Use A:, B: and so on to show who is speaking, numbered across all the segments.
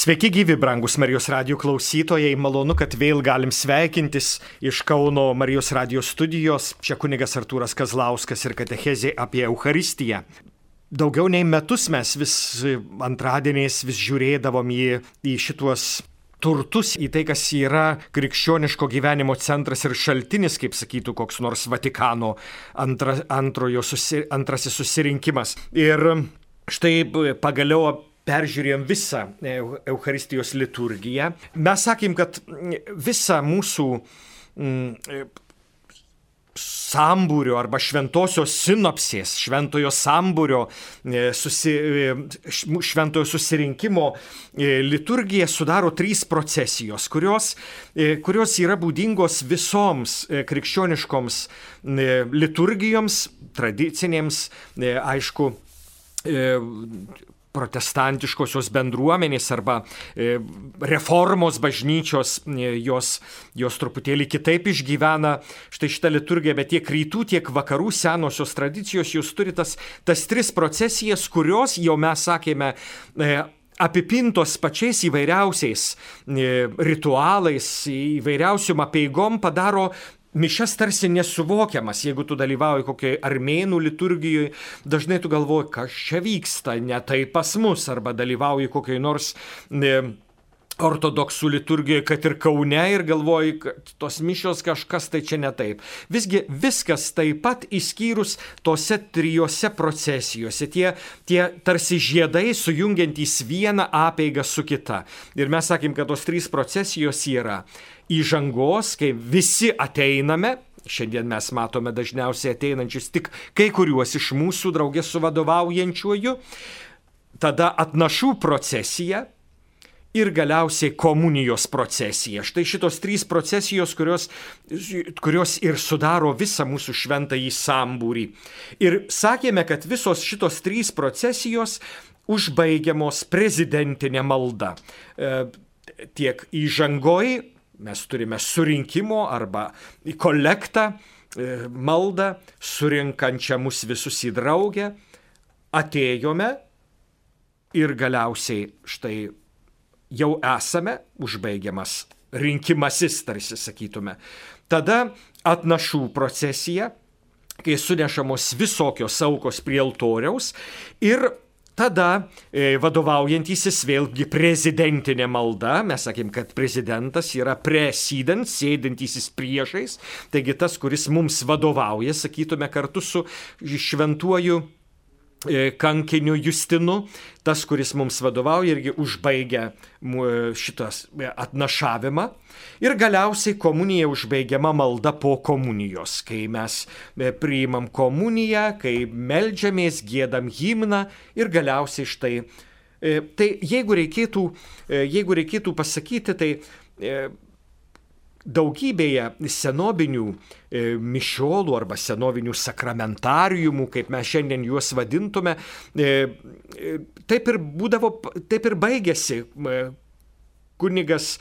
A: Sveiki gyvi, brangus Marijos radio klausytojai, malonu, kad vėl galim sveikintis iš Kauno Marijos radio studijos. Čia kunigas Artūras Kazlauskas ir katechezė apie Euharistiją. Daugiau nei metus mes vis antradieniais vis žiūrėdavom į, į šituos turtus, į tai, kas yra krikščioniško gyvenimo centras ir šaltinis, kaip sakytų koks nors Vatikano antra, antrojo susi, antrasis susirinkimas. Ir štai pagaliau peržiūrėjom visą Euharistijos liturgiją. Mes sakėm, kad visą mūsų mm, sambūrio arba šventosios sinopsės, šventojo sambūrio, e, susi, e, šventojo susirinkimo e, liturgija sudaro trys procesijos, kurios, kurios yra būdingos visoms krikščioniškoms liturgijoms, tradicinėms, aišku, protestantiškosios bendruomenės arba e, reformos bažnyčios, e, jos, jos truputėlį kitaip išgyvena štai šitą liturgiją, bet tiek rytų, tiek vakarų senosios tradicijos, jūs turi tas, tas tris procesijas, kurios jau mes sakėme, e, apipintos pačiais įvairiausiais ritualais, įvairiausiom apieigom padaro mišas tarsi nesuvokiamas, jeigu tu dalyvauji kokiai armėnų liturgijoje, dažnai tu galvoji, kas čia vyksta, ne tai pas mus, arba dalyvauji kokiai nors ne, ortodoksų liturgijoje, kad ir Kaune ir galvoji, kad tos mišios kažkas tai čia ne taip. Visgi viskas taip pat įskyrus tose trijose procesijose, tie, tie tarsi žiedai sujungiantys vieną apėgą su kita. Ir mes sakėm, kad tos trys procesijos yra įžangos, kai visi ateiname, Šiandien mes matome dažniausiai ateinančius tik kai kuriuos iš mūsų draugės su vadovaujančiuoju, tada atnašų procesija ir galiausiai komunijos procesija. Štai šitos trys procesijos, kurios, kurios ir sudaro visą mūsų šventąjį sambūrį. Ir sakėme, kad visos šitos trys procesijos užbaigiamos prezidentinė malda. E, tiek įžangoj Mes turime surinkimo arba kolektą, e, maldą, surinkančią mus visus į draugę. Atėjome ir galiausiai štai jau esame užbaigiamas rinkimasis, tarsi sakytume. Tada atnašų procesija, kai sunešamos visokios aukos prie altoriaus ir Tada e, vadovaujantysis vėlgi prezidentinė malda, mes sakėm, kad prezidentas yra president, sėdintysis priešais, taigi tas, kuris mums vadovauja, sakytume, kartu su šventuoju kankiniu Justinu, tas, kuris mums vadovauja irgi užbaigia šitas e, atnašavimą. Ir galiausiai komunija užbaigiama malda po komunijos, kai mes e, priimam komuniją, kai melžiamės, gėdam himną ir galiausiai štai. Tai jeigu reikėtų, jeigu reikėtų pasakyti, tai daugybėje senovinių e, mišiolų arba senovinių sakramentariumų, kaip mes šiandien juos vadintume, e, e, taip ir būdavo, taip ir baigėsi kunigas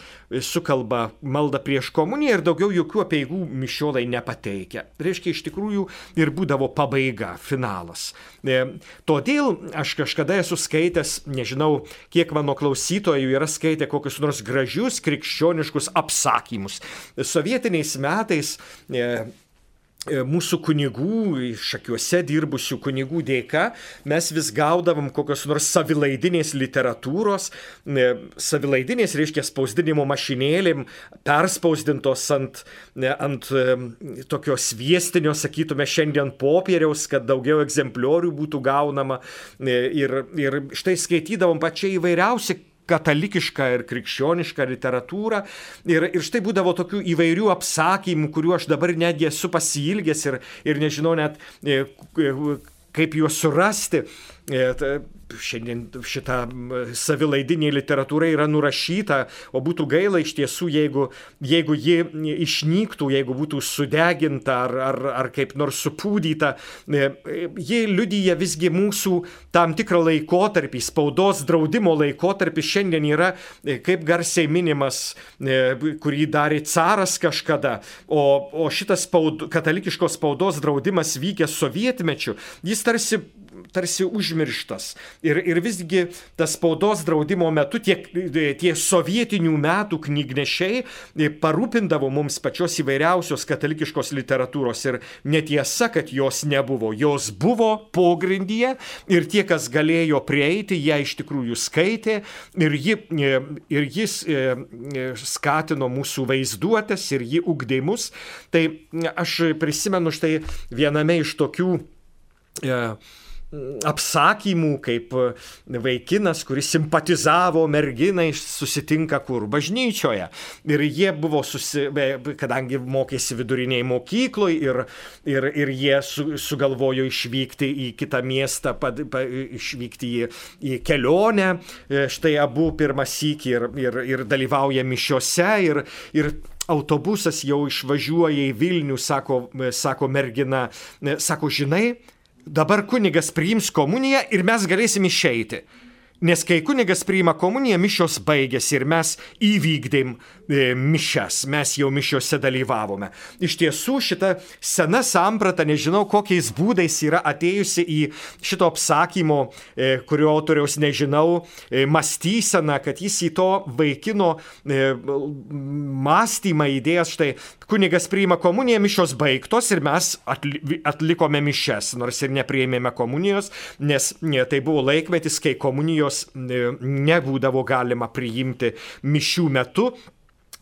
A: sukalba maldą prieš komuniją ir daugiau jokių apieigų mišiolai nepateikia. Reiškia, iš tikrųjų ir būdavo pabaiga, finalas. E, todėl aš kažkada esu skaitęs, nežinau, kiek mano klausytojų yra skaitę kokius nors gražius krikščioniškus apsakymus. Sovietiniais metais e, E, mūsų kunigų, šakiuose dirbusių kunigų dėka, mes vis gaudavom kokios nors savilaidinės literatūros, e, savilaidinės reiškia spausdinimo mašinėlėm, perspausdintos ant, e, ant tokio sviestinio, sakytume, šiandien popieriaus, kad daugiau egzempliorių būtų gaunama. Ir, ir štai skaitydavom pačiai įvairiausi katalikišką ir krikščionišką literatūrą. Ir, ir štai būdavo tokių įvairių apsakymų, kuriuo aš dabar netgi esu pasilgęs ir, ir nežinau net e, kaip juos surasti. E, šiandien šita savilaidinė literatūra yra nurašyta, o būtų gaila iš tiesų, jeigu, jeigu ji išnyktų, jeigu būtų sudeginta ar, ar, ar kaip nors supūdyta. E, ji liudyja visgi mūsų tam tikrą laikotarpį, spaudos draudimo laikotarpį šiandien yra e, kaip garsiai minimas, kurį darė caras kažkada, o, o šitas spaud, katalikiškos spaudos draudimas vykęs sovietmečiu, jis tarsi tarsi užmirštas. Ir, ir visgi tas spaudos draudimo metu tie, tie sovietinių metų knygnešiai parūpindavo mums pačios įvairiausios katalikiškos literatūros. Ir netiesa, kad jos nebuvo. Jos buvo pogrindyje ir tie, kas galėjo prieiti, ją iš tikrųjų skaitė ir, ji, ir jis skatino mūsų vaizduotės ir ji ugdė mus. Tai aš prisimenu štai viename iš tokių e, apsakymų, kaip vaikinas, kuris simpatizavo merginai, susitinka kur? Bažnyčioje. Ir jie buvo, susi, kadangi mokėsi viduriniai mokykloje ir, ir, ir jie su, sugalvojo išvykti į kitą miestą, pad, pa, išvykti į, į kelionę. E, štai abu pirmą sykį ir, ir, ir dalyvauja mišiose. Ir, ir autobusas jau išvažiuoja į Vilnių, sako, sako mergina, sako, žinai, dabar kunigas priims komuniją ir mes galėsim išeiti. Nes kai kunigas priima komuniją, mišios baigėsi ir mes įvykdėm e, mišes, mes jau mišiose dalyvavome. Iš tiesų šita sena samprata, nežinau kokiais būdais yra atėjusi į šito apsakymo, e, kurio autoriaus nežinau, e, mąstysena, kad jis į to vaikino e, mąstymą įdėjęs, štai kunigas priima komuniją, mišios baigtos ir mes atli atlikome mišes, nors ir nepriėmėme komunijos, nes ne, tai buvo laikmetis, kai komunijos kurios e, nebūdavo galima priimti mišių metu.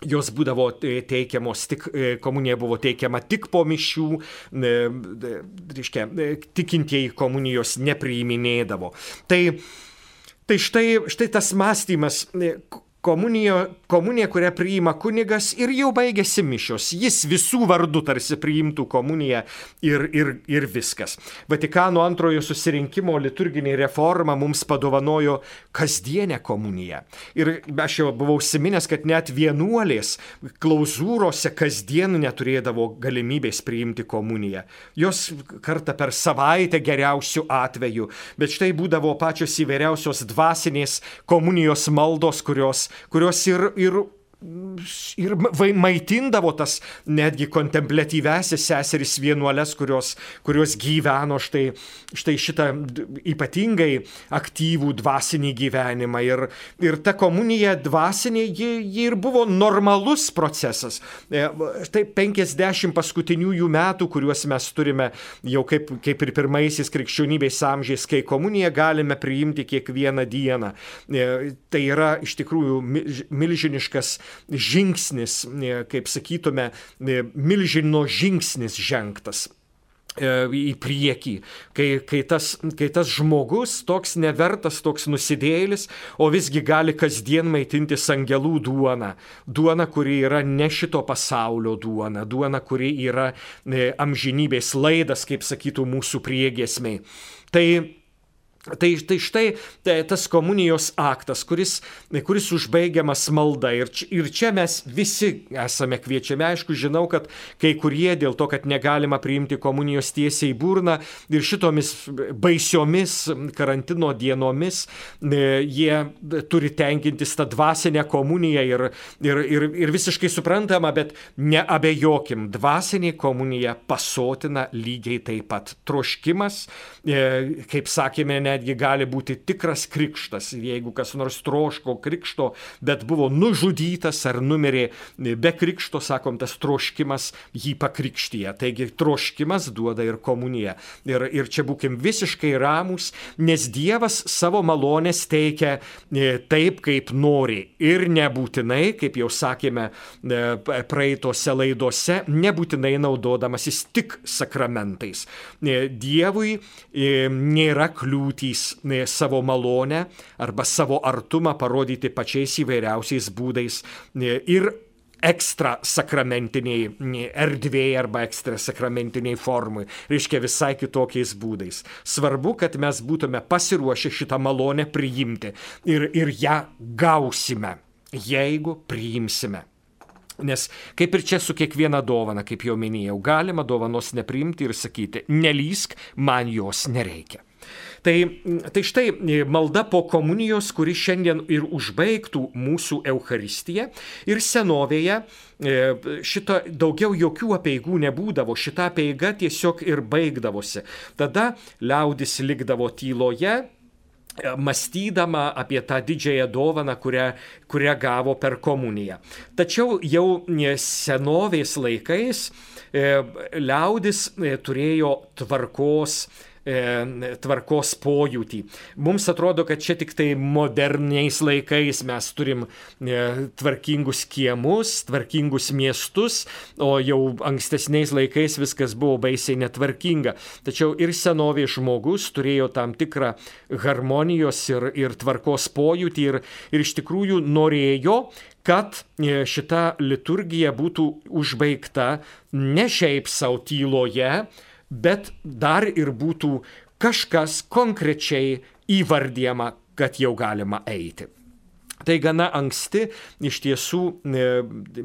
A: Jos būdavo e, teikiamos tik, e, komunija buvo teikiama tik po mišių, reiškia, tikintieji komunijos nepriiminėdavo. Tai, tai štai, štai tas mąstymas, komunija, komunija, kurią priima kunigas ir jau baigėsi mišios. Jis visų vardų tarsi priimtų komuniją ir, ir, ir viskas. Vatikano antrojo susirinkimo liturginė reforma mums padovanojo kasdienę komuniją. Ir aš jau buvau užsiminęs, kad net vienuolės klauzūrose kasdien neturėdavo galimybės priimti komuniją. Jos kartą per savaitę geriausių atveju, bet štai būdavo pačios įvairiausios dvasinės komunijos maldos, kurios kurios ir, ir ir maitindavo tas netgi kontemplatyvesias seseris vienuolės, kurios, kurios gyveno štai, štai šitą ypatingai aktyvų dvasinį gyvenimą. Ir, ir ta komunija dvasinė, ji, ji ir buvo normalus procesas. E, štai 50 paskutiniųjų metų, kuriuos mes turime jau kaip, kaip ir pirmaisiais krikščionybės amžiais, kai komuniją galime priimti kiekvieną dieną. E, tai yra iš tikrųjų milžiniškas žingsnis, e, kaip sakytume, e, milžino žingsnis žengtas e, į priekį, kai, kai, tas, kai tas žmogus toks nevertas, toks nusidėlis, o visgi gali kasdien maitintis angelų duona. Duona, kuri yra ne šito pasaulio duona, duona, kuri yra amžinybės laidas, kaip sakytų mūsų priegesmiai. Tai Tai, tai štai tai tas komunijos aktas, kuris, kuris užbaigiamas malda. Ir, ir čia mes visi esame kviečiami. Aišku, žinau, kad kai kurie dėl to, kad negalima priimti komunijos tiesiai į burną ir šitomis baisiomis karantino dienomis, e, jie turi tenkintis tą dvasinę komuniją ir, ir, ir, ir visiškai suprantama, bet neabejokim, dvasinė komunija pasotina lygiai taip pat. Troškimas, e, kaip sakėme, ne netgi gali būti tikras krikštas. Jeigu kas nors troško krikšto, bet buvo nužudytas ar numirė be krikšto, sakom, tas troškimas jį pakrikštyje. Taigi troškimas duoda ir komuniją. Ir, ir čia būkim visiškai ramus, nes Dievas savo malonės teikia e, taip, kaip nori. Ir nebūtinai, kaip jau sakėme e, praeitose laidose, nebūtinai naudodamasis tik sakramentais. E, Dievui nėra kliūtį patys savo malonę arba savo artumą parodyti pačiais įvairiausiais būdais ir ekstra sakramentiniai erdvėjai arba ekstra sakramentiniai formai, reiškia visai kitokiais būdais. Svarbu, kad mes būtume pasiruošę šitą malonę priimti ir, ir ją gausime, jeigu priimsime. Nes kaip ir čia su kiekviena dovana, kaip jau minėjau, galima dovanos nepriimti ir sakyti, nelysk, man jos nereikia. Tai, tai štai malda po komunijos, kuri šiandien ir užbaigtų mūsų Euharistiją. Ir senovėje šito daugiau jokių apieigų nebūdavo, šita apieiga tiesiog ir baigdavosi. Tada liaudis likdavo tyloje, mąstydama apie tą didžiąją dovaną, kurią, kurią gavo per komuniją. Tačiau jau senovės laikais liaudis turėjo tvarkos E, tvarkos pojūtį. Mums atrodo, kad čia tik tai moderniais laikais mes turim e, tvarkingus kiemus, tvarkingus miestus, o jau ankstesniais laikais viskas buvo baisiai netvarkinga. Tačiau ir senovės žmogus turėjo tam tikrą harmonijos ir, ir tvarkos pojūtį ir, ir iš tikrųjų norėjo, kad e, šita liturgija būtų užbaigta ne šiaip savo tyloje, bet dar ir būtų kažkas konkrečiai įvardyjama, kad jau galima eiti. Tai gana anksti iš tiesų e,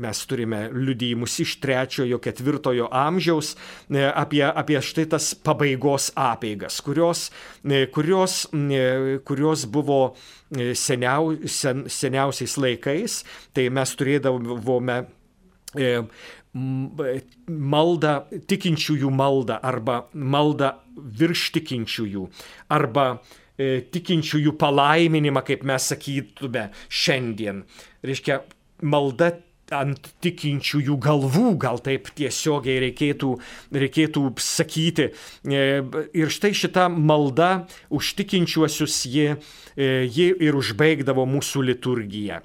A: mes turime liudijimus iš trečiojo, ketvirtojo amžiaus e, apie, apie štai tas pabaigos apeigas, kurios, e, kurios, kurios buvo seniau, sen, seniausiais laikais. Tai mes turėdavome maldą, tikinčiųjų maldą arba maldą virš tikinčiųjų arba e, tikinčiųjų palaiminimą, kaip mes sakytume šiandien. Reiškia, malda ant tikinčiųjų galvų, gal taip tiesiogiai reikėtų, reikėtų sakyti. E, ir štai šita malda už tikinčiuosius ji, e, ji ir užbaigdavo mūsų liturgiją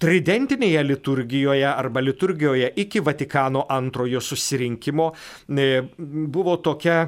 A: tridentinėje liturgijoje arba liturgijoje iki Vatikano antrojo susirinkimo e, buvo tokia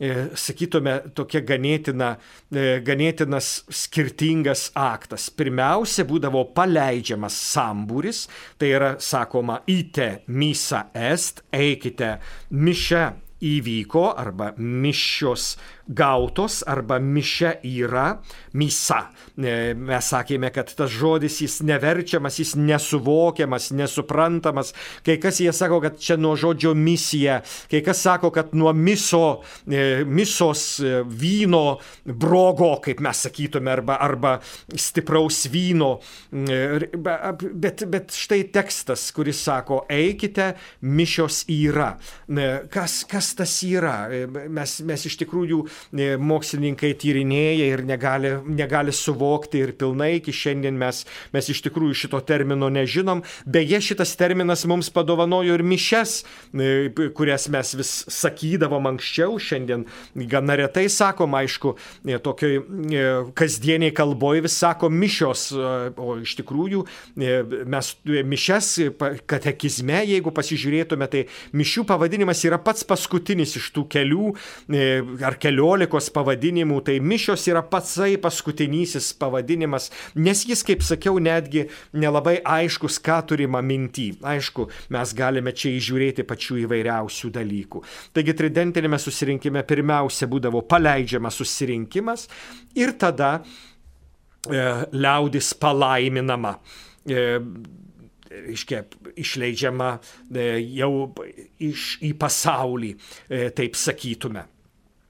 A: e, sakytume, tokia ganėtina, e, ganėtinas skirtingas aktas. Pirmiausia, būdavo paleidžiamas sambūris, tai yra sakoma, ite misa est, eikite mišę įvyko arba mišios gautos arba mišia yra misa. E, mes sakėme, kad tas žodis jis neverčiamas, jis nesuvokiamas, nesuprantamas. Kai kas jie sako, kad čia nuo žodžio misija, kai kas sako, kad nuo miso, e, misos e, vyno brogo, kaip mes sakytume, arba, arba stipraus vyno. Bet, bet štai tekstas, kuris sako, eikite, mišios yra. Kas, kas tas yra? Mes, mes iš tikrųjų mokslininkai tyrinėja ir negali, negali suvokti ir pilnai iki šiandien mes, mes iš tikrųjų šito termino nežinom. Beje, šitas terminas mums padovanojo ir mišes, e, kurias mes vis sakydavom anksčiau, šiandien gana retai sakom, aišku, e, tokioj kasdieniai kalboje vis sako mišios, o iš tikrųjų mes mišes katekizme, jeigu pasižiūrėtume, tai mišių pavadinimas yra pats paskutinis iš tų kelių ar kelių keliolikos pavadinimų, tai mišios yra patsai paskutinysis pavadinimas, nes jis, kaip sakiau, netgi nelabai aiškus, ką turima minty. Aišku, mes galime čia įžiūrėti pačių įvairiausių dalykų. Taigi tridentinėme susirinkime pirmiausia būdavo paleidžiamas susirinkimas ir tada e, liaudis palaiminama. E, reiškia, išleidžiama e, jau iš, į pasaulį, e, taip sakytume.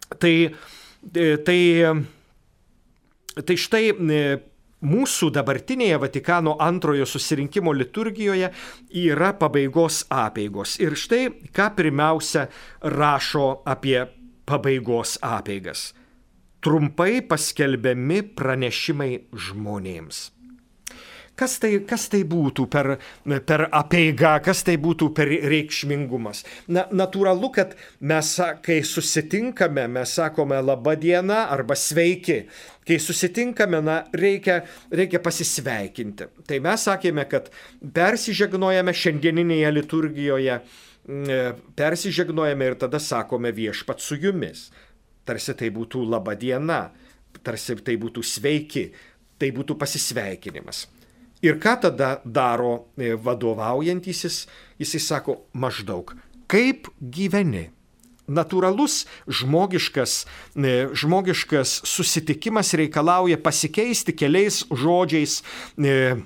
A: Tai, e, tai, tai štai e, mūsų dabartinėje Vatikano antrojo susirinkimo liturgijoje yra pabaigos apėgos. Ir štai ką pirmiausia rašo apie pabaigos apėgas. Trumpai paskelbiami pranešimai žmonėms. Kas tai, kas tai būtų per, per apeiga, kas tai būtų per reikšmingumas? Na, natūralu, kad mes, kai susitinkame, mes sakome laba diena arba sveiki. Kai susitinkame, na, reikia, reikia pasisveikinti. Tai mes sakėme, kad persižegnojame šiandieninėje liturgijoje, persižegnojame ir tada sakome viešpat su jumis. Tarsi tai būtų laba diena, tarsi tai būtų sveiki, tai būtų pasisveikinimas. Ir ką tada daro e, vadovaujantysis? Jisai sako maždaug, kaip gyveni. Natūralus žmogiškas, e, žmogiškas susitikimas reikalauja pasikeisti keliais žodžiais e,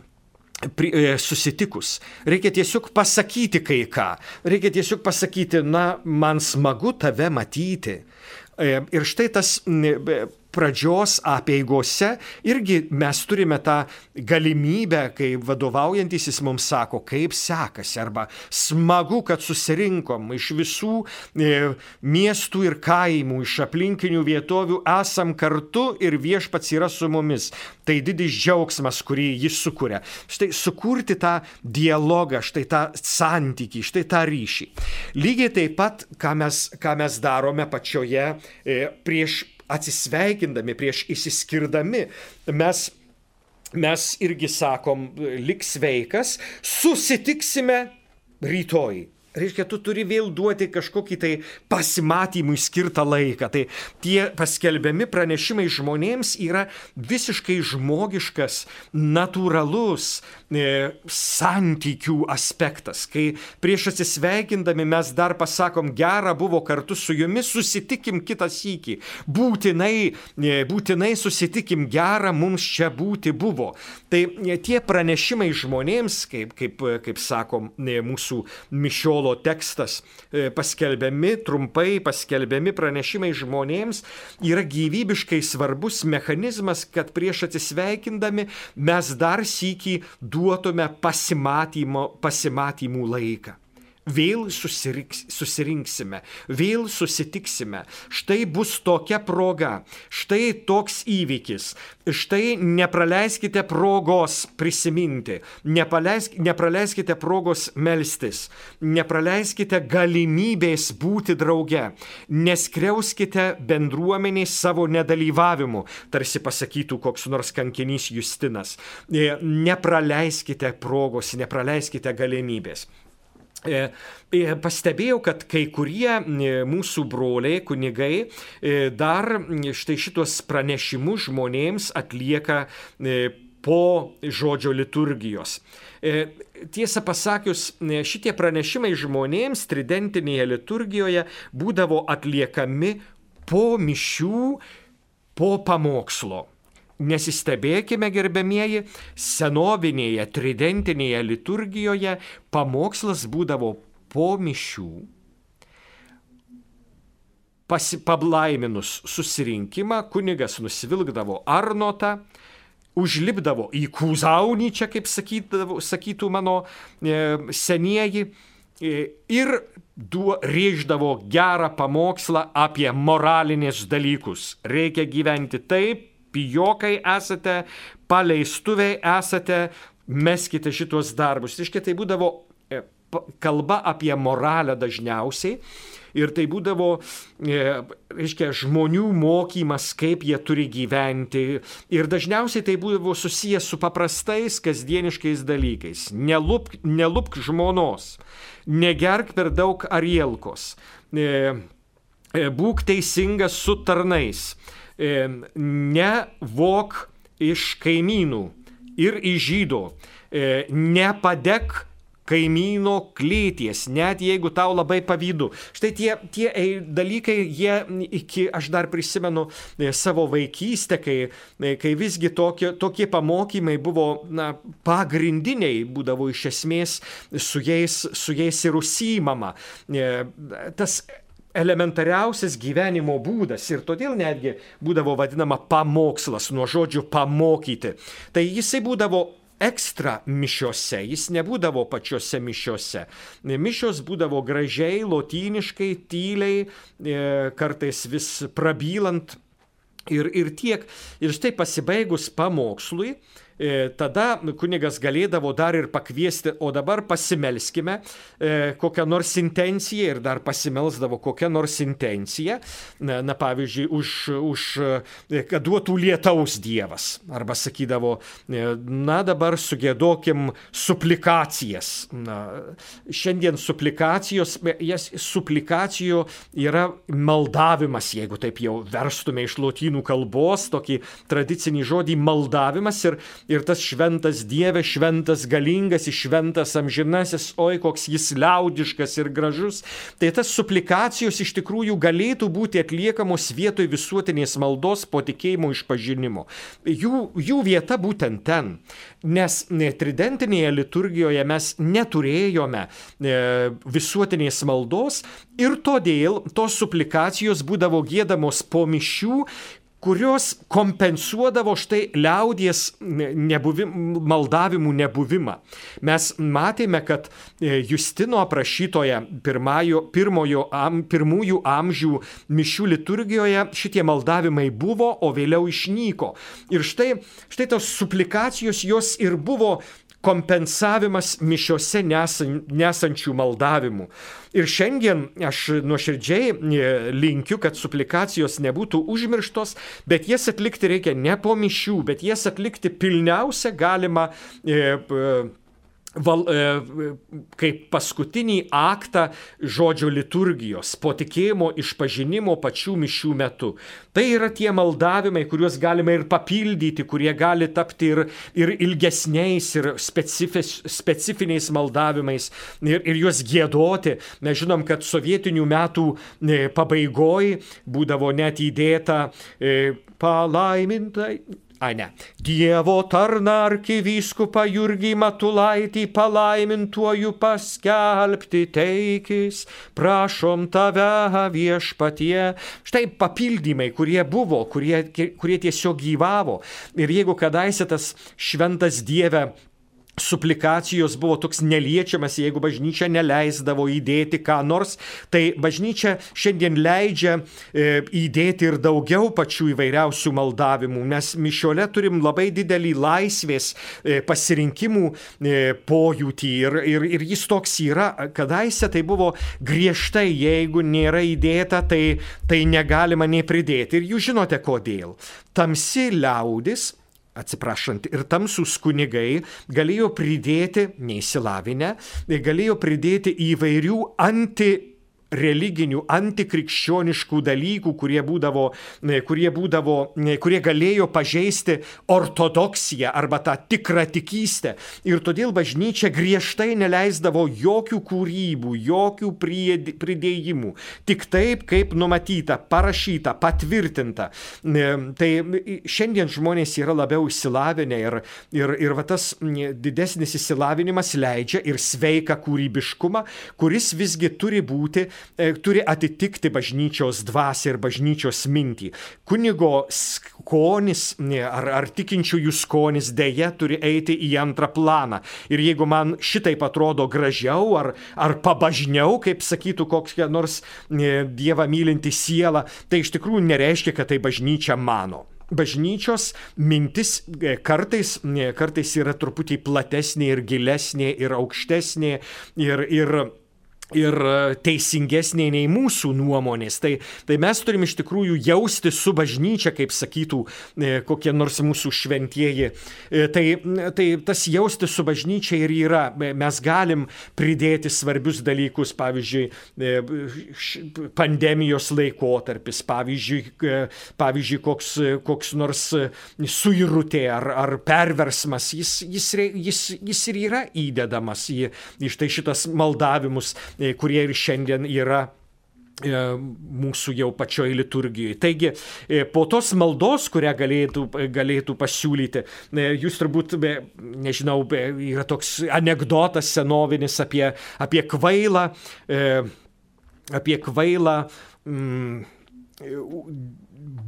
A: susitikus. Reikia tiesiog pasakyti kai ką. Reikia tiesiog pasakyti, na, man smagu tave matyti. Ir štai tas pradžios apieigose irgi mes turime tą galimybę, kai vadovaujantisis mums sako, kaip sekasi, arba smagu, kad susirinkom iš visų e, miestų ir kaimų, iš aplinkinių vietovių, esam kartu ir viešpats yra su mumis. Tai didis džiaugsmas, kurį jis sukuria. Štai sukurti tą dialogą, štai tą santykį, štai tą ryšį. Lygiai taip pat, ką mes, ką mes darome pačioje e, prieš atsisveikindami, prieš įsiskirdami, mes mes irgi sakom, lik sveikas, susitiksime rytoj. Reiškia, tu turi vėl duoti kažkokį tai pasimatymui skirtą laiką. Tai tie paskelbiami pranešimai žmonėms yra visiškai žmogiškas, natūralus e, santykių aspektas. Kai prieš atsisveikindami mes dar pasakom, gera buvo kartu su jumis, susitikim kitą sykį. Būtinai, e, būtinai susitikim, gera mums čia būti buvo. Tai e, tie pranešimai žmonėms, kaip, kaip, kaip sakom, e, mūsų mišio Paulo tekstas e, paskelbiami, trumpai paskelbiami pranešimai žmonėms yra gyvybiškai svarbus mechanizmas, kad prieš atsisveikindami mes dar sįki duotume pasimatymų laiką vėl susirinksime, vėl susitiksime. Štai bus tokia proga, štai toks įvykis, štai nepraleiskite progos prisiminti, nepaleisk, nepraleiskite progos melstis, nepraleiskite galimybės būti drauge, neskriauskite bendruomeniai savo nedalyvavimu, tarsi pasakytų koks nors kankinys Justinas. Nepraleiskite progos, nepraleiskite galimybės. E, e, pastebėjau, kad kai kurie e, mūsų broliai, kunigai, dar štai šitos pranešimus žmonėms atlieka po žodžio liturgijos. Tiesą pasakius, šitie pranešimai žmonėms tridentinėje liturgijoje būdavo atliekami po mišių, po pamokslo. Nesistebėkime, gerbėmieji, senovinėje tridentinėje liturgijoje pamokslas būdavo po mišių, pasipablaiminus susirinkimą, kunigas nusivilkdavo arnotą, užlipdavo į kūzaunį, čia kaip sakydavo, sakytų mano e, senieji, e, ir duo, rėždavo gerą pamokslą apie moralinės dalykus. Reikia gyventi taip, pijokai esate, paleistuviai esate, meskite šitos darbus. Iškia, tai būdavo e, kalba apie moralę dažniausiai. Ir tai būdavo, e, reiškia, žmonių mokymas, kaip jie turi gyventi. Ir dažniausiai tai būdavo susijęs su paprastais kasdieniškais dalykais. Nelupk, nelupk žmonos, negerk per daug arielkos, e, būk teisingas su tarnais nevok iš kaimynų ir iš žydų, e, nepadek kaimyno klyties, net jeigu tau labai pavydu. Štai tie, tie dalykai, jie iki, aš dar prisimenu e, savo vaikystę, kai, e, kai visgi tokie, tokie pamokymai buvo na, pagrindiniai, būdavo iš esmės su jais, su jais ir užsimama. Tas elementariausias gyvenimo būdas ir todėl netgi būdavo vadinama pamokslas nuo žodžių pamokyti. Tai jisai būdavo ekstra mišiose, jis nebūdavo pačiose mišiose. Mišios būdavo gražiai, lotyniškai, tyliai, e, kartais vis prabylant ir, ir tiek. Ir štai pasibaigus pamokslui, tada kunigas galėdavo dar ir pakviesti, o dabar pasimelskime e, kokią nors intenciją ir dar pasimelsdavo kokią nors intenciją, na, na pavyzdžiui, už, už e, kad duotų lietaus Dievas. Arba sakydavo, na dabar sugėdokim suplikacijas. Na, šiandien suplikacijos, jas suplikacijų yra maldavimas, jeigu taip jau verstume iš lotynų kalbos, tokį tradicinį žodį maldavimas ir ir tas šventas Dieve, šventas galingas, šventas amžinasis, oi koks jis liaudiškas ir gražus, tai tas suplikacijos iš tikrųjų galėtų būti atliekamos vietoj visuotinės maldos po tikėjimo išpažinimo. Jų, jų vieta būtent ten, nes tridentinėje liturgijoje mes neturėjome e, visuotinės maldos ir todėl tos suplikacijos būdavo gėdamos po mišių kurios kompensuodavo štai liaudies nebuvim, maldavimų nebuvimą. Mes matėme, kad e, Justino aprašytoje pirmajo, pirmojo, am, pirmųjų amžių mišių liturgijoje šitie maldavimai buvo, o vėliau išnyko. Ir štai, štai tos suplikacijos jos ir buvo kompensavimas mišiose nesan, nesančių maldavimų. Ir šiandien aš nuoširdžiai e, linkiu, kad suplikacijos nebūtų užmirštos, bet jas atlikti reikia ne po mišių, bet jas atlikti pilniausia galima. E, val, e, kaip paskutinį aktą žodžio liturgijos, po tikėjimo išpažinimo pačių mišių metu. Tai yra tie maldavimai, kuriuos galime ir papildyti, kurie gali tapti ir, ir ilgesniais, ir specifiniais maldavimais, ir, ir juos gėdoti. Mes žinom, kad sovietinių metų e, pabaigoje būdavo net įdėta e, palaimintai Ai ne. Dievo tarna arkivyskupą Jurgį Matulaitį palaimintuoju paskelbti teikis, prašom tave viešpatie. Štai papildymai, kurie buvo, kurie, kurie tiesiog gyvavo. Ir jeigu kadaise tas šventas Dieve suplikacijos buvo toks neliečiamas, jeigu bažnyčia neleisdavo įdėti ką nors, tai bažnyčia šiandien leidžia e, įdėti ir daugiau pačių įvairiausių maldavimų. Mes mišiole turim labai didelį laisvės e, pasirinkimų e, pojūtį ir, ir, ir jis toks yra. Kadaise tai buvo griežtai, jeigu nėra įdėta, tai, tai negalima nei pridėti. Ir jūs žinote kodėl. Tamsi liaudis atsiprašant, ir tamsus kunigai galėjo pridėti, neįsilavinę, galėjo pridėti įvairių anti religinių, antikrikščioniškų dalykų, kurie būdavo, kurie, būdavo, kurie galėjo pažeisti ortodoksiją arba tą tikrą tikystę. Ir todėl bažnyčia griežtai neleisdavo jokių kūrybų, jokių pridėjimų. Tik taip, kaip numatyta, parašyta, patvirtinta. Tai šiandien žmonės yra labiau išsilavinę ir, ir, ir va tas didesnis išsilavinimas leidžia ir sveiką kūrybiškumą, kuris visgi turi būti turi atitikti bažnyčios dvasę ir bažnyčios mintį. Kunigo skonis ar, ar tikinčiųjų skonis dėje turi eiti į antrą planą. Ir jeigu man šitaip atrodo gražiau ar, ar pabažniau, kaip sakytų kokia nors Dievą mylinti siela, tai iš tikrųjų nereiškia, kad tai bažnyčia mano bažnyčios mintis e, kartais, kartais yra truputį platesnė ir gilesnė ir aukštesnė ir, ir ir e, teisingesnė nei mūsų nuomonės. Tai, tai mes turim iš tikrųjų jausti su bažnyčia, kaip sakytų e, kokie nors mūsų šventieji. E, tai, tai tas jausti su bažnyčia ir yra. Mes galim pridėti svarbius dalykus, pavyzdžiui, pandemijos laikotarpis, pavyzdžiui, pavyzdžiui koks, koks nors suirutė ar, ar perversmas, jis, jis, jis, jis ir yra įdedamas į, štai šitas maldavimus kurie ir šiandien yra e, mūsų jau pačioj liturgijoje. Taigi, e, po tos maldos, kurią galėtų, galėtų pasiūlyti, jūs turbūt, nežinau, yra toks anegdotas senovinis apie, apie kvailą, apie kvailą. Mm,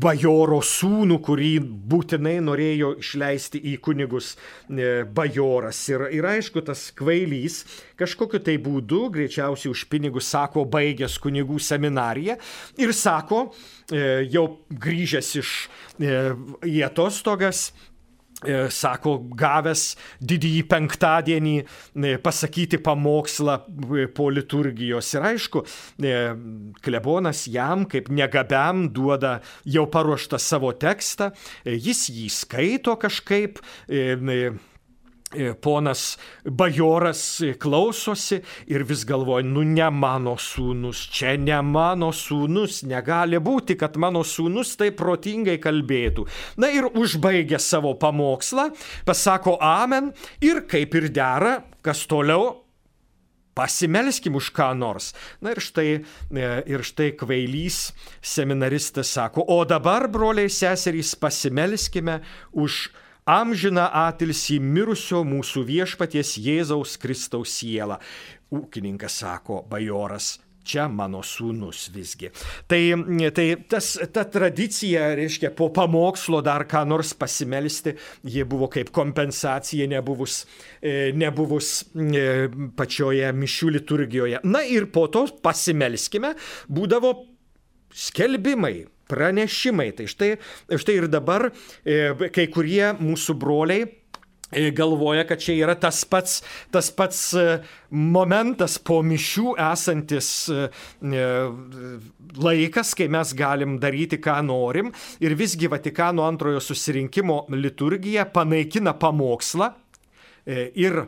A: bajoro sūnų, kurį būtinai norėjo išleisti į kunigus e, bajoras. Ir, ir aišku, tas kvailys kažkokiu tai būdu, greičiausiai už pinigus, sako, baigęs kunigų seminariją ir sako, e, jau grįžęs iš e, į atostogas, sako, gavęs didįjį penktadienį e, pasakyti pamokslą e, po liturgijos. Ir aišku, klebonas jam kaip negabiam duoda jau paruoštą savo tekstą, jis jį skaito kažkaip E, ponas bajoras klausosi ir vis galvoja, nu ne mano sūnus, čia ne mano sūnus, negali būti, kad mano sūnus taip protingai kalbėtų. Na ir užbaigia savo pamokslą, pasako amen ir kaip ir dera, kas toliau, Pasimelskim už ką nors. Na ir štai, e, ir štai kvailys seminaristas sako, o dabar, broliai seserys, pasimelskime už amžiną atilsį mirusio mūsų viešpaties Jėzaus Kristaus sielą. Ūkininkas sako, bajoras, čia mano sūnus visgi. Tai, tai tas, ta tradicija, reiškia, po pamokslo dar ką nors pasimelsti, jie buvo kaip kompensacija nebuvus, e, nebuvus e, pačioje mišių liturgijoje. Na ir po to pasimelskime būdavo skelbimai, pranešimai. Tai štai, štai ir dabar e, kai kurie mūsų broliai E, galvoja, kad čia yra tas pats, tas pats e, momentas po mišių esantis laikas, kai mes galim daryti, ką norim. Ir visgi Vatikano antrojo susirinkimo liturgija panaikina pamokslą ir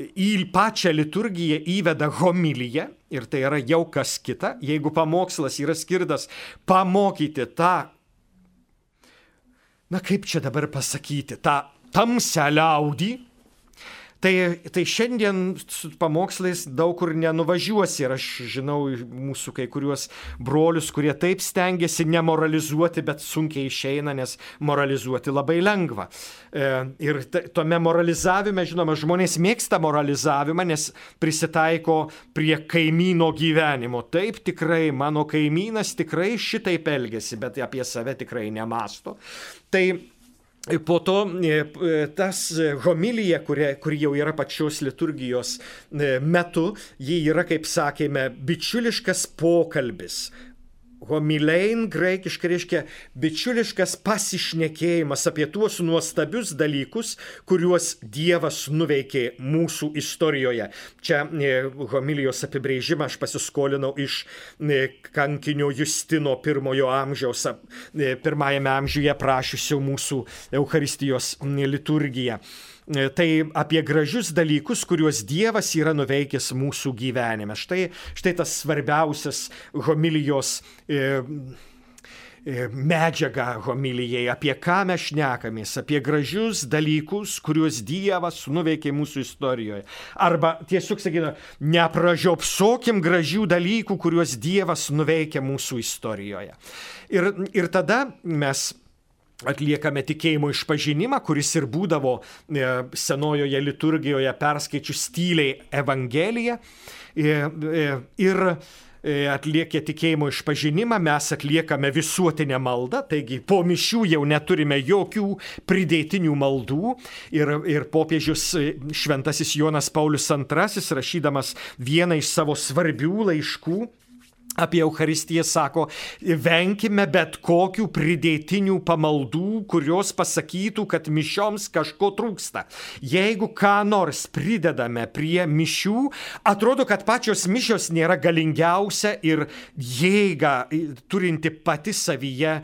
A: į pačią liturgiją įveda homiliją. Ir tai yra jau kas kita. Jeigu pamokslas yra skirtas pamokyti tą, na kaip čia dabar pasakyti, tą tamsią liaudį, Tai, tai šiandien su pamokslais daug kur nenuvažiuosi ir aš žinau mūsų kai kuriuos brolius, kurie taip stengiasi nemoralizuoti, bet sunkiai išeina, nes moralizuoti labai lengva. E, ir tome moralizavime, žinoma, žmonės mėgsta moralizavimą, nes prisitaiko prie kaimyno gyvenimo. Taip tikrai mano kaimynas tikrai šitaip elgesi, bet apie save tikrai nemasto. Tai Po to e, e, tas homilija, kuri, kuri jau yra pačios liturgijos e, metu, ji yra, kaip sakėme, bičiuliškas pokalbis Homilein graikiškai reiškia bičiuliškas pasišnekėjimas apie tuos nuostabius dalykus, kuriuos Dievas nuveikė mūsų istorijoje. Čia e, homilijos apibrėžimą aš pasiskolinau iš e, kankinio Justino pirmojo amžiaus, e, pirmajame amžiuje prašysiu mūsų Euharistijos liturgiją. E, tai apie gražius dalykus, kuriuos Dievas yra nuveikęs mūsų gyvenime. Štai, štai tas svarbiausias homilijos e, e, medžiaga homilijai, apie ką mes šnekamės, apie gražius dalykus, kuriuos Dievas nuveikė mūsų istorijoje. Arba tiesiog sakytume, nepražiopsokim gražių dalykų, kuriuos Dievas nuveikė mūsų istorijoje. Ir, ir tada mes atliekame tikėjimo išpažinimą, kuris ir būdavo e, senojoje liturgijoje perskaičius tyliai Evangeliją. E, e, ir atliekė tikėjimo išpažinimą, mes atliekame visuotinę maldą, taigi po mišių jau neturime jokių pridėtinių maldų. Ir, ir popiežius Šventasis Jonas Paulius II, rašydamas vieną iš savo svarbių laiškų, apie Eucharistiją sako, venkime bet kokių pridėtinių pamaldų, kurios pasakytų, kad mišioms kažko trūksta. Jeigu ką nors pridedame prie mišių, atrodo, kad pačios mišios nėra galingiausia ir jėga turinti pati savyje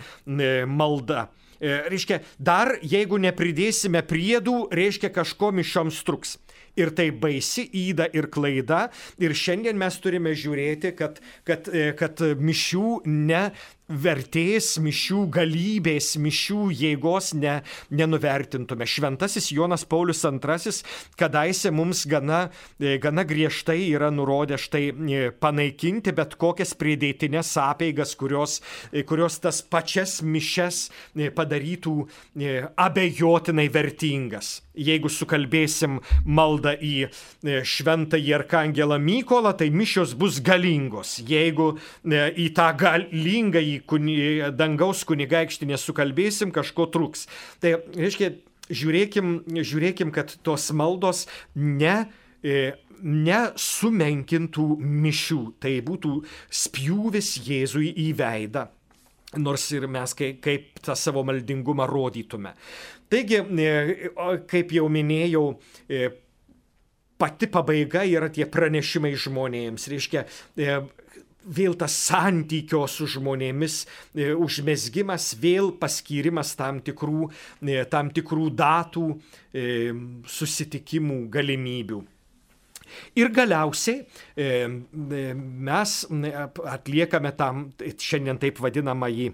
A: malda. E, reiškia, dar jeigu nepridėsime priedų, reiškia kažko mišioms truks. Ir tai baisi įda ir klaida. Ir šiandien mes turime žiūrėti, kad, kad, e, kad mišių ne vertės mišių galybės, mišių jėgos ne, nenuvertintume. Šventasis Jonas Paulius II kadaise mums gana, e, gana griežtai yra nurodę štai e, panaikinti bet kokias pridėtinės apeigas, kurios, e, kurios tas pačias mišes padarytų abejotinai vertingas. Jeigu sukalbėsim maldą į šventąjį arkangelą Mykolą, tai mišios bus galingos. Jeigu į tą galingą į kuni, dangaus kunigaikštį nesukalbėsim, kažko truks. Tai reiškia, žiūrėkim, žiūrėkim kad tos maldos ne e, nesumenkintų mišių, tai būtų spjūvis Jėzui į veidą, nors ir mes kaip, kaip tą savo maldingumą rodytume. Taigi, e, kaip jau minėjau, e, pati pabaiga yra tie pranešimai žmonėms, reiškia, vėl tas santykio su žmonėmis e, užmesgimas, vėl paskyrimas tam tikrų, e, tam tikrų datų, e, susitikimų galimybių. Ir galiausiai mes atliekame tam šiandien taip vadinamąjį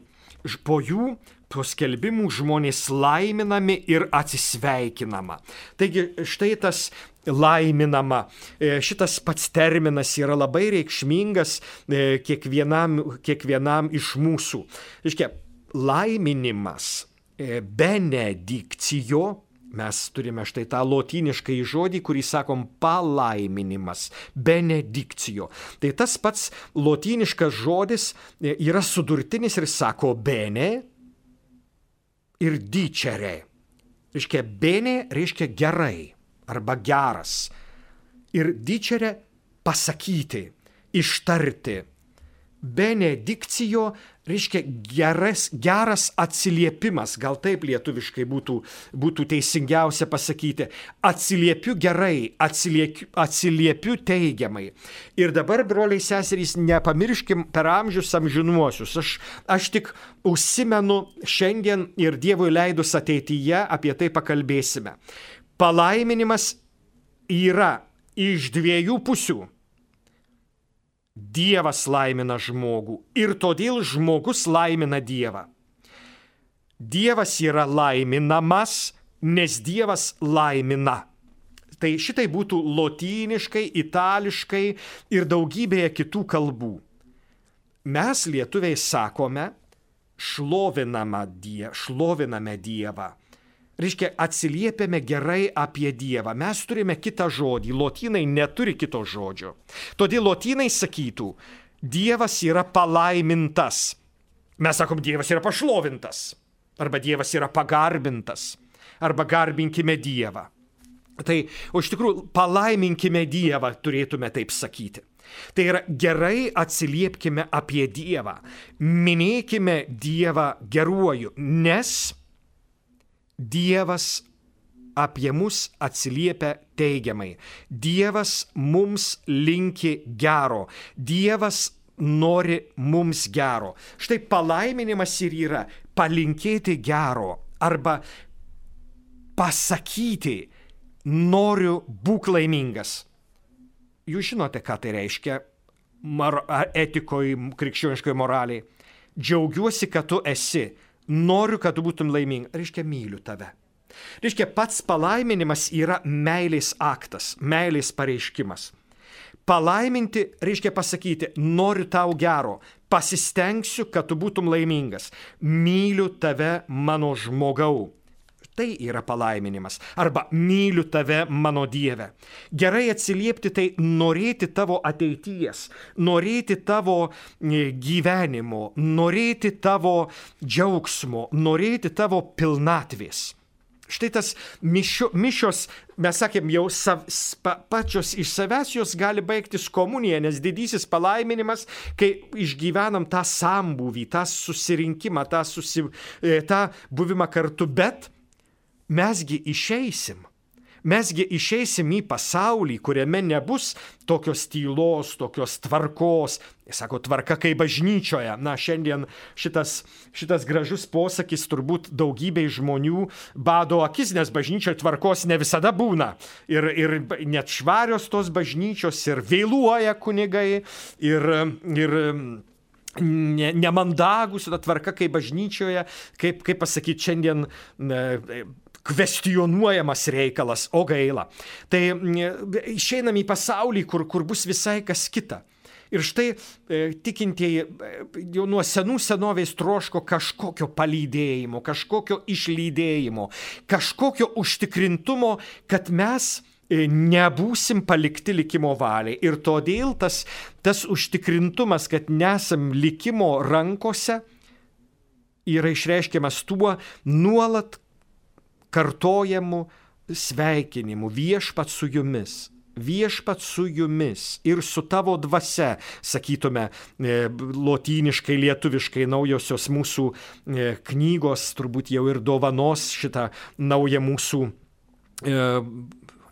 A: po jų po skelbimų žmonės laiminami ir atsisveikinama. Taigi štai tas laiminama. E, šitas pats terminas yra labai reikšmingas e, kiekvienam, kiekvienam iš mūsų. Iškia, laiminimas, e, benedikcijo Mes turime štai tą lotynišką žodį, kurį sakom palaiminimas, benedikcijo. Tai tas pats lotyniškas žodis yra sudurtinis ir sako bene ir dicere. Reiškia, bene reiškia gerai arba geras. Ir dicere pasakyti, ištarti benedikcijo reiškia geras, geras atsiliepimas, gal taip lietuviškai būtų, būtų teisingiausia pasakyti. Atsiliepiu gerai, atsiliepiu, atsiliepiu teigiamai. Ir dabar, broliai seserys, nepamirškim per amžius amžinuosius. Aš, aš tik užsimenu šiandien ir Dievui leidus ateityje apie tai pakalbėsime. Palaiminimas yra iš dviejų pusių Dievas laimina žmogų ir todėl žmogus laimina Dievą. Dievas yra laiminamas, nes Dievas laimina. Tai šitai būtų lotyniškai, itališkai ir daugybėje kitų kalbų. Mes lietuviai sakome, šloviname, die, šloviname Dievą reiškia, atsiliepiame gerai apie Dievą. Mes turime kitą žodį, lotynai neturi kito žodžio. Todėl lotynai sakytų, Dievas yra palaimintas. Mes sakom, Dievas yra pašlovintas. Arba Dievas yra pagarbintas. Arba garbinkime Dievą. Tai, o iš tikrųjų, palaiminkime Dievą, turėtume taip sakyti. Tai yra gerai atsiliepkime apie Dievą, minėkime Dievą geruoju, nes Dievas apie mus atsiliepia teigiamai. Dievas mums linki gero. Dievas nori mums gero. Štai palaiminimas ir yra palinkėti gero arba pasakyti, noriu būk laimingas. Jūs žinote, ką tai reiškia etikoje, krikščioniškoje moraliai. Džiaugiuosi, kad tu esi noriu, kad tu būtum laiminga, reiškia myliu tave. Reiškia, pats palaiminimas yra meilės aktas, meilės pareiškimas. Palaiminti reiškia pasakyti, noriu tau gero, pasistengsiu, kad tu būtum laimingas, myliu tave mano žmogau. Tai yra palaiminimas. Arba myliu tave, mano Dieve. Gerai atsiliepti tai norėti tavo ateities, norėti tavo e, gyvenimo, norėti tavo džiaugsmo, norėti tavo pilnatvės. Štai tas mišio, mišios, mes sakėm, jau sav, pa, pačios iš savęs jos gali baigtis komunija, nes didysis palaiminimas, kai išgyvenam tą sambūvį, tą susirinkimą, tą, susi, e, tą buvimą kartu, bet mesgi išeisim. Mesgi išeisim į pasaulį, kuriame nebus tokios tylos, tokios tvarkos. Sako, tvarka kaip bažnyčioje. Na, šiandien šitas, šitas gražus posakis turbūt daugybei žmonių bado akis, nes bažnyčioje tvarkos ne visada būna. Ir, ir net švarios tos bažnyčios, ir vėluoja kunigai, ir, ir ne, nemandagus, ta tvarka kaip bažnyčioje, kaip, kaip pasakyti, šiandien kvestionuojamas reikalas, o gaila. Tai išeinam į pasaulį, kur, kur bus visai kas kita. Ir štai e, tikintieji e, jau nuo senų senovės troško kažkokio palydėjimo, kažkokio išlydėjimo, kažkokio užtikrintumo, kad mes e, nebūsim palikti likimo valiai. Ir todėl tas, tas užtikrintumas, kad nesam likimo rankose, yra išreiškiamas tuo nuolat kartojamų sveikinimų viešpat su jumis. Viešpat su jumis ir su tavo dvasia, sakytume, e, lotyniškai, lietuviškai naujosios mūsų e, knygos, turbūt jau ir dovanos šitą naują mūsų e,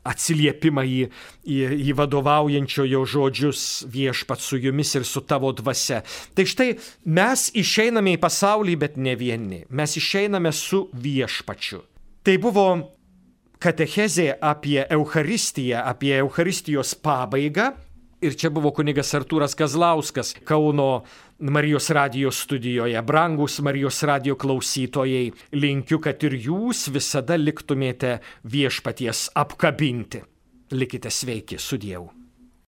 A: atsiliepimą į, į, į vadovaujančiojo žodžius viešpat su jumis ir su tavo dvasia. Tai štai mes išeiname į pasaulį, bet ne vieni. Mes išeiname su viešpačiu. Tai buvo katechezė apie Eucharistiją, apie Eucharistijos pabaigą. Ir čia buvo kunigas Artūras Kazlauskas Kauno Marijos radijos studijoje. Brangus Marijos radijo klausytojai, linkiu, kad ir jūs visada liktumėte viešpaties apkabinti. Likite sveiki su Dievu.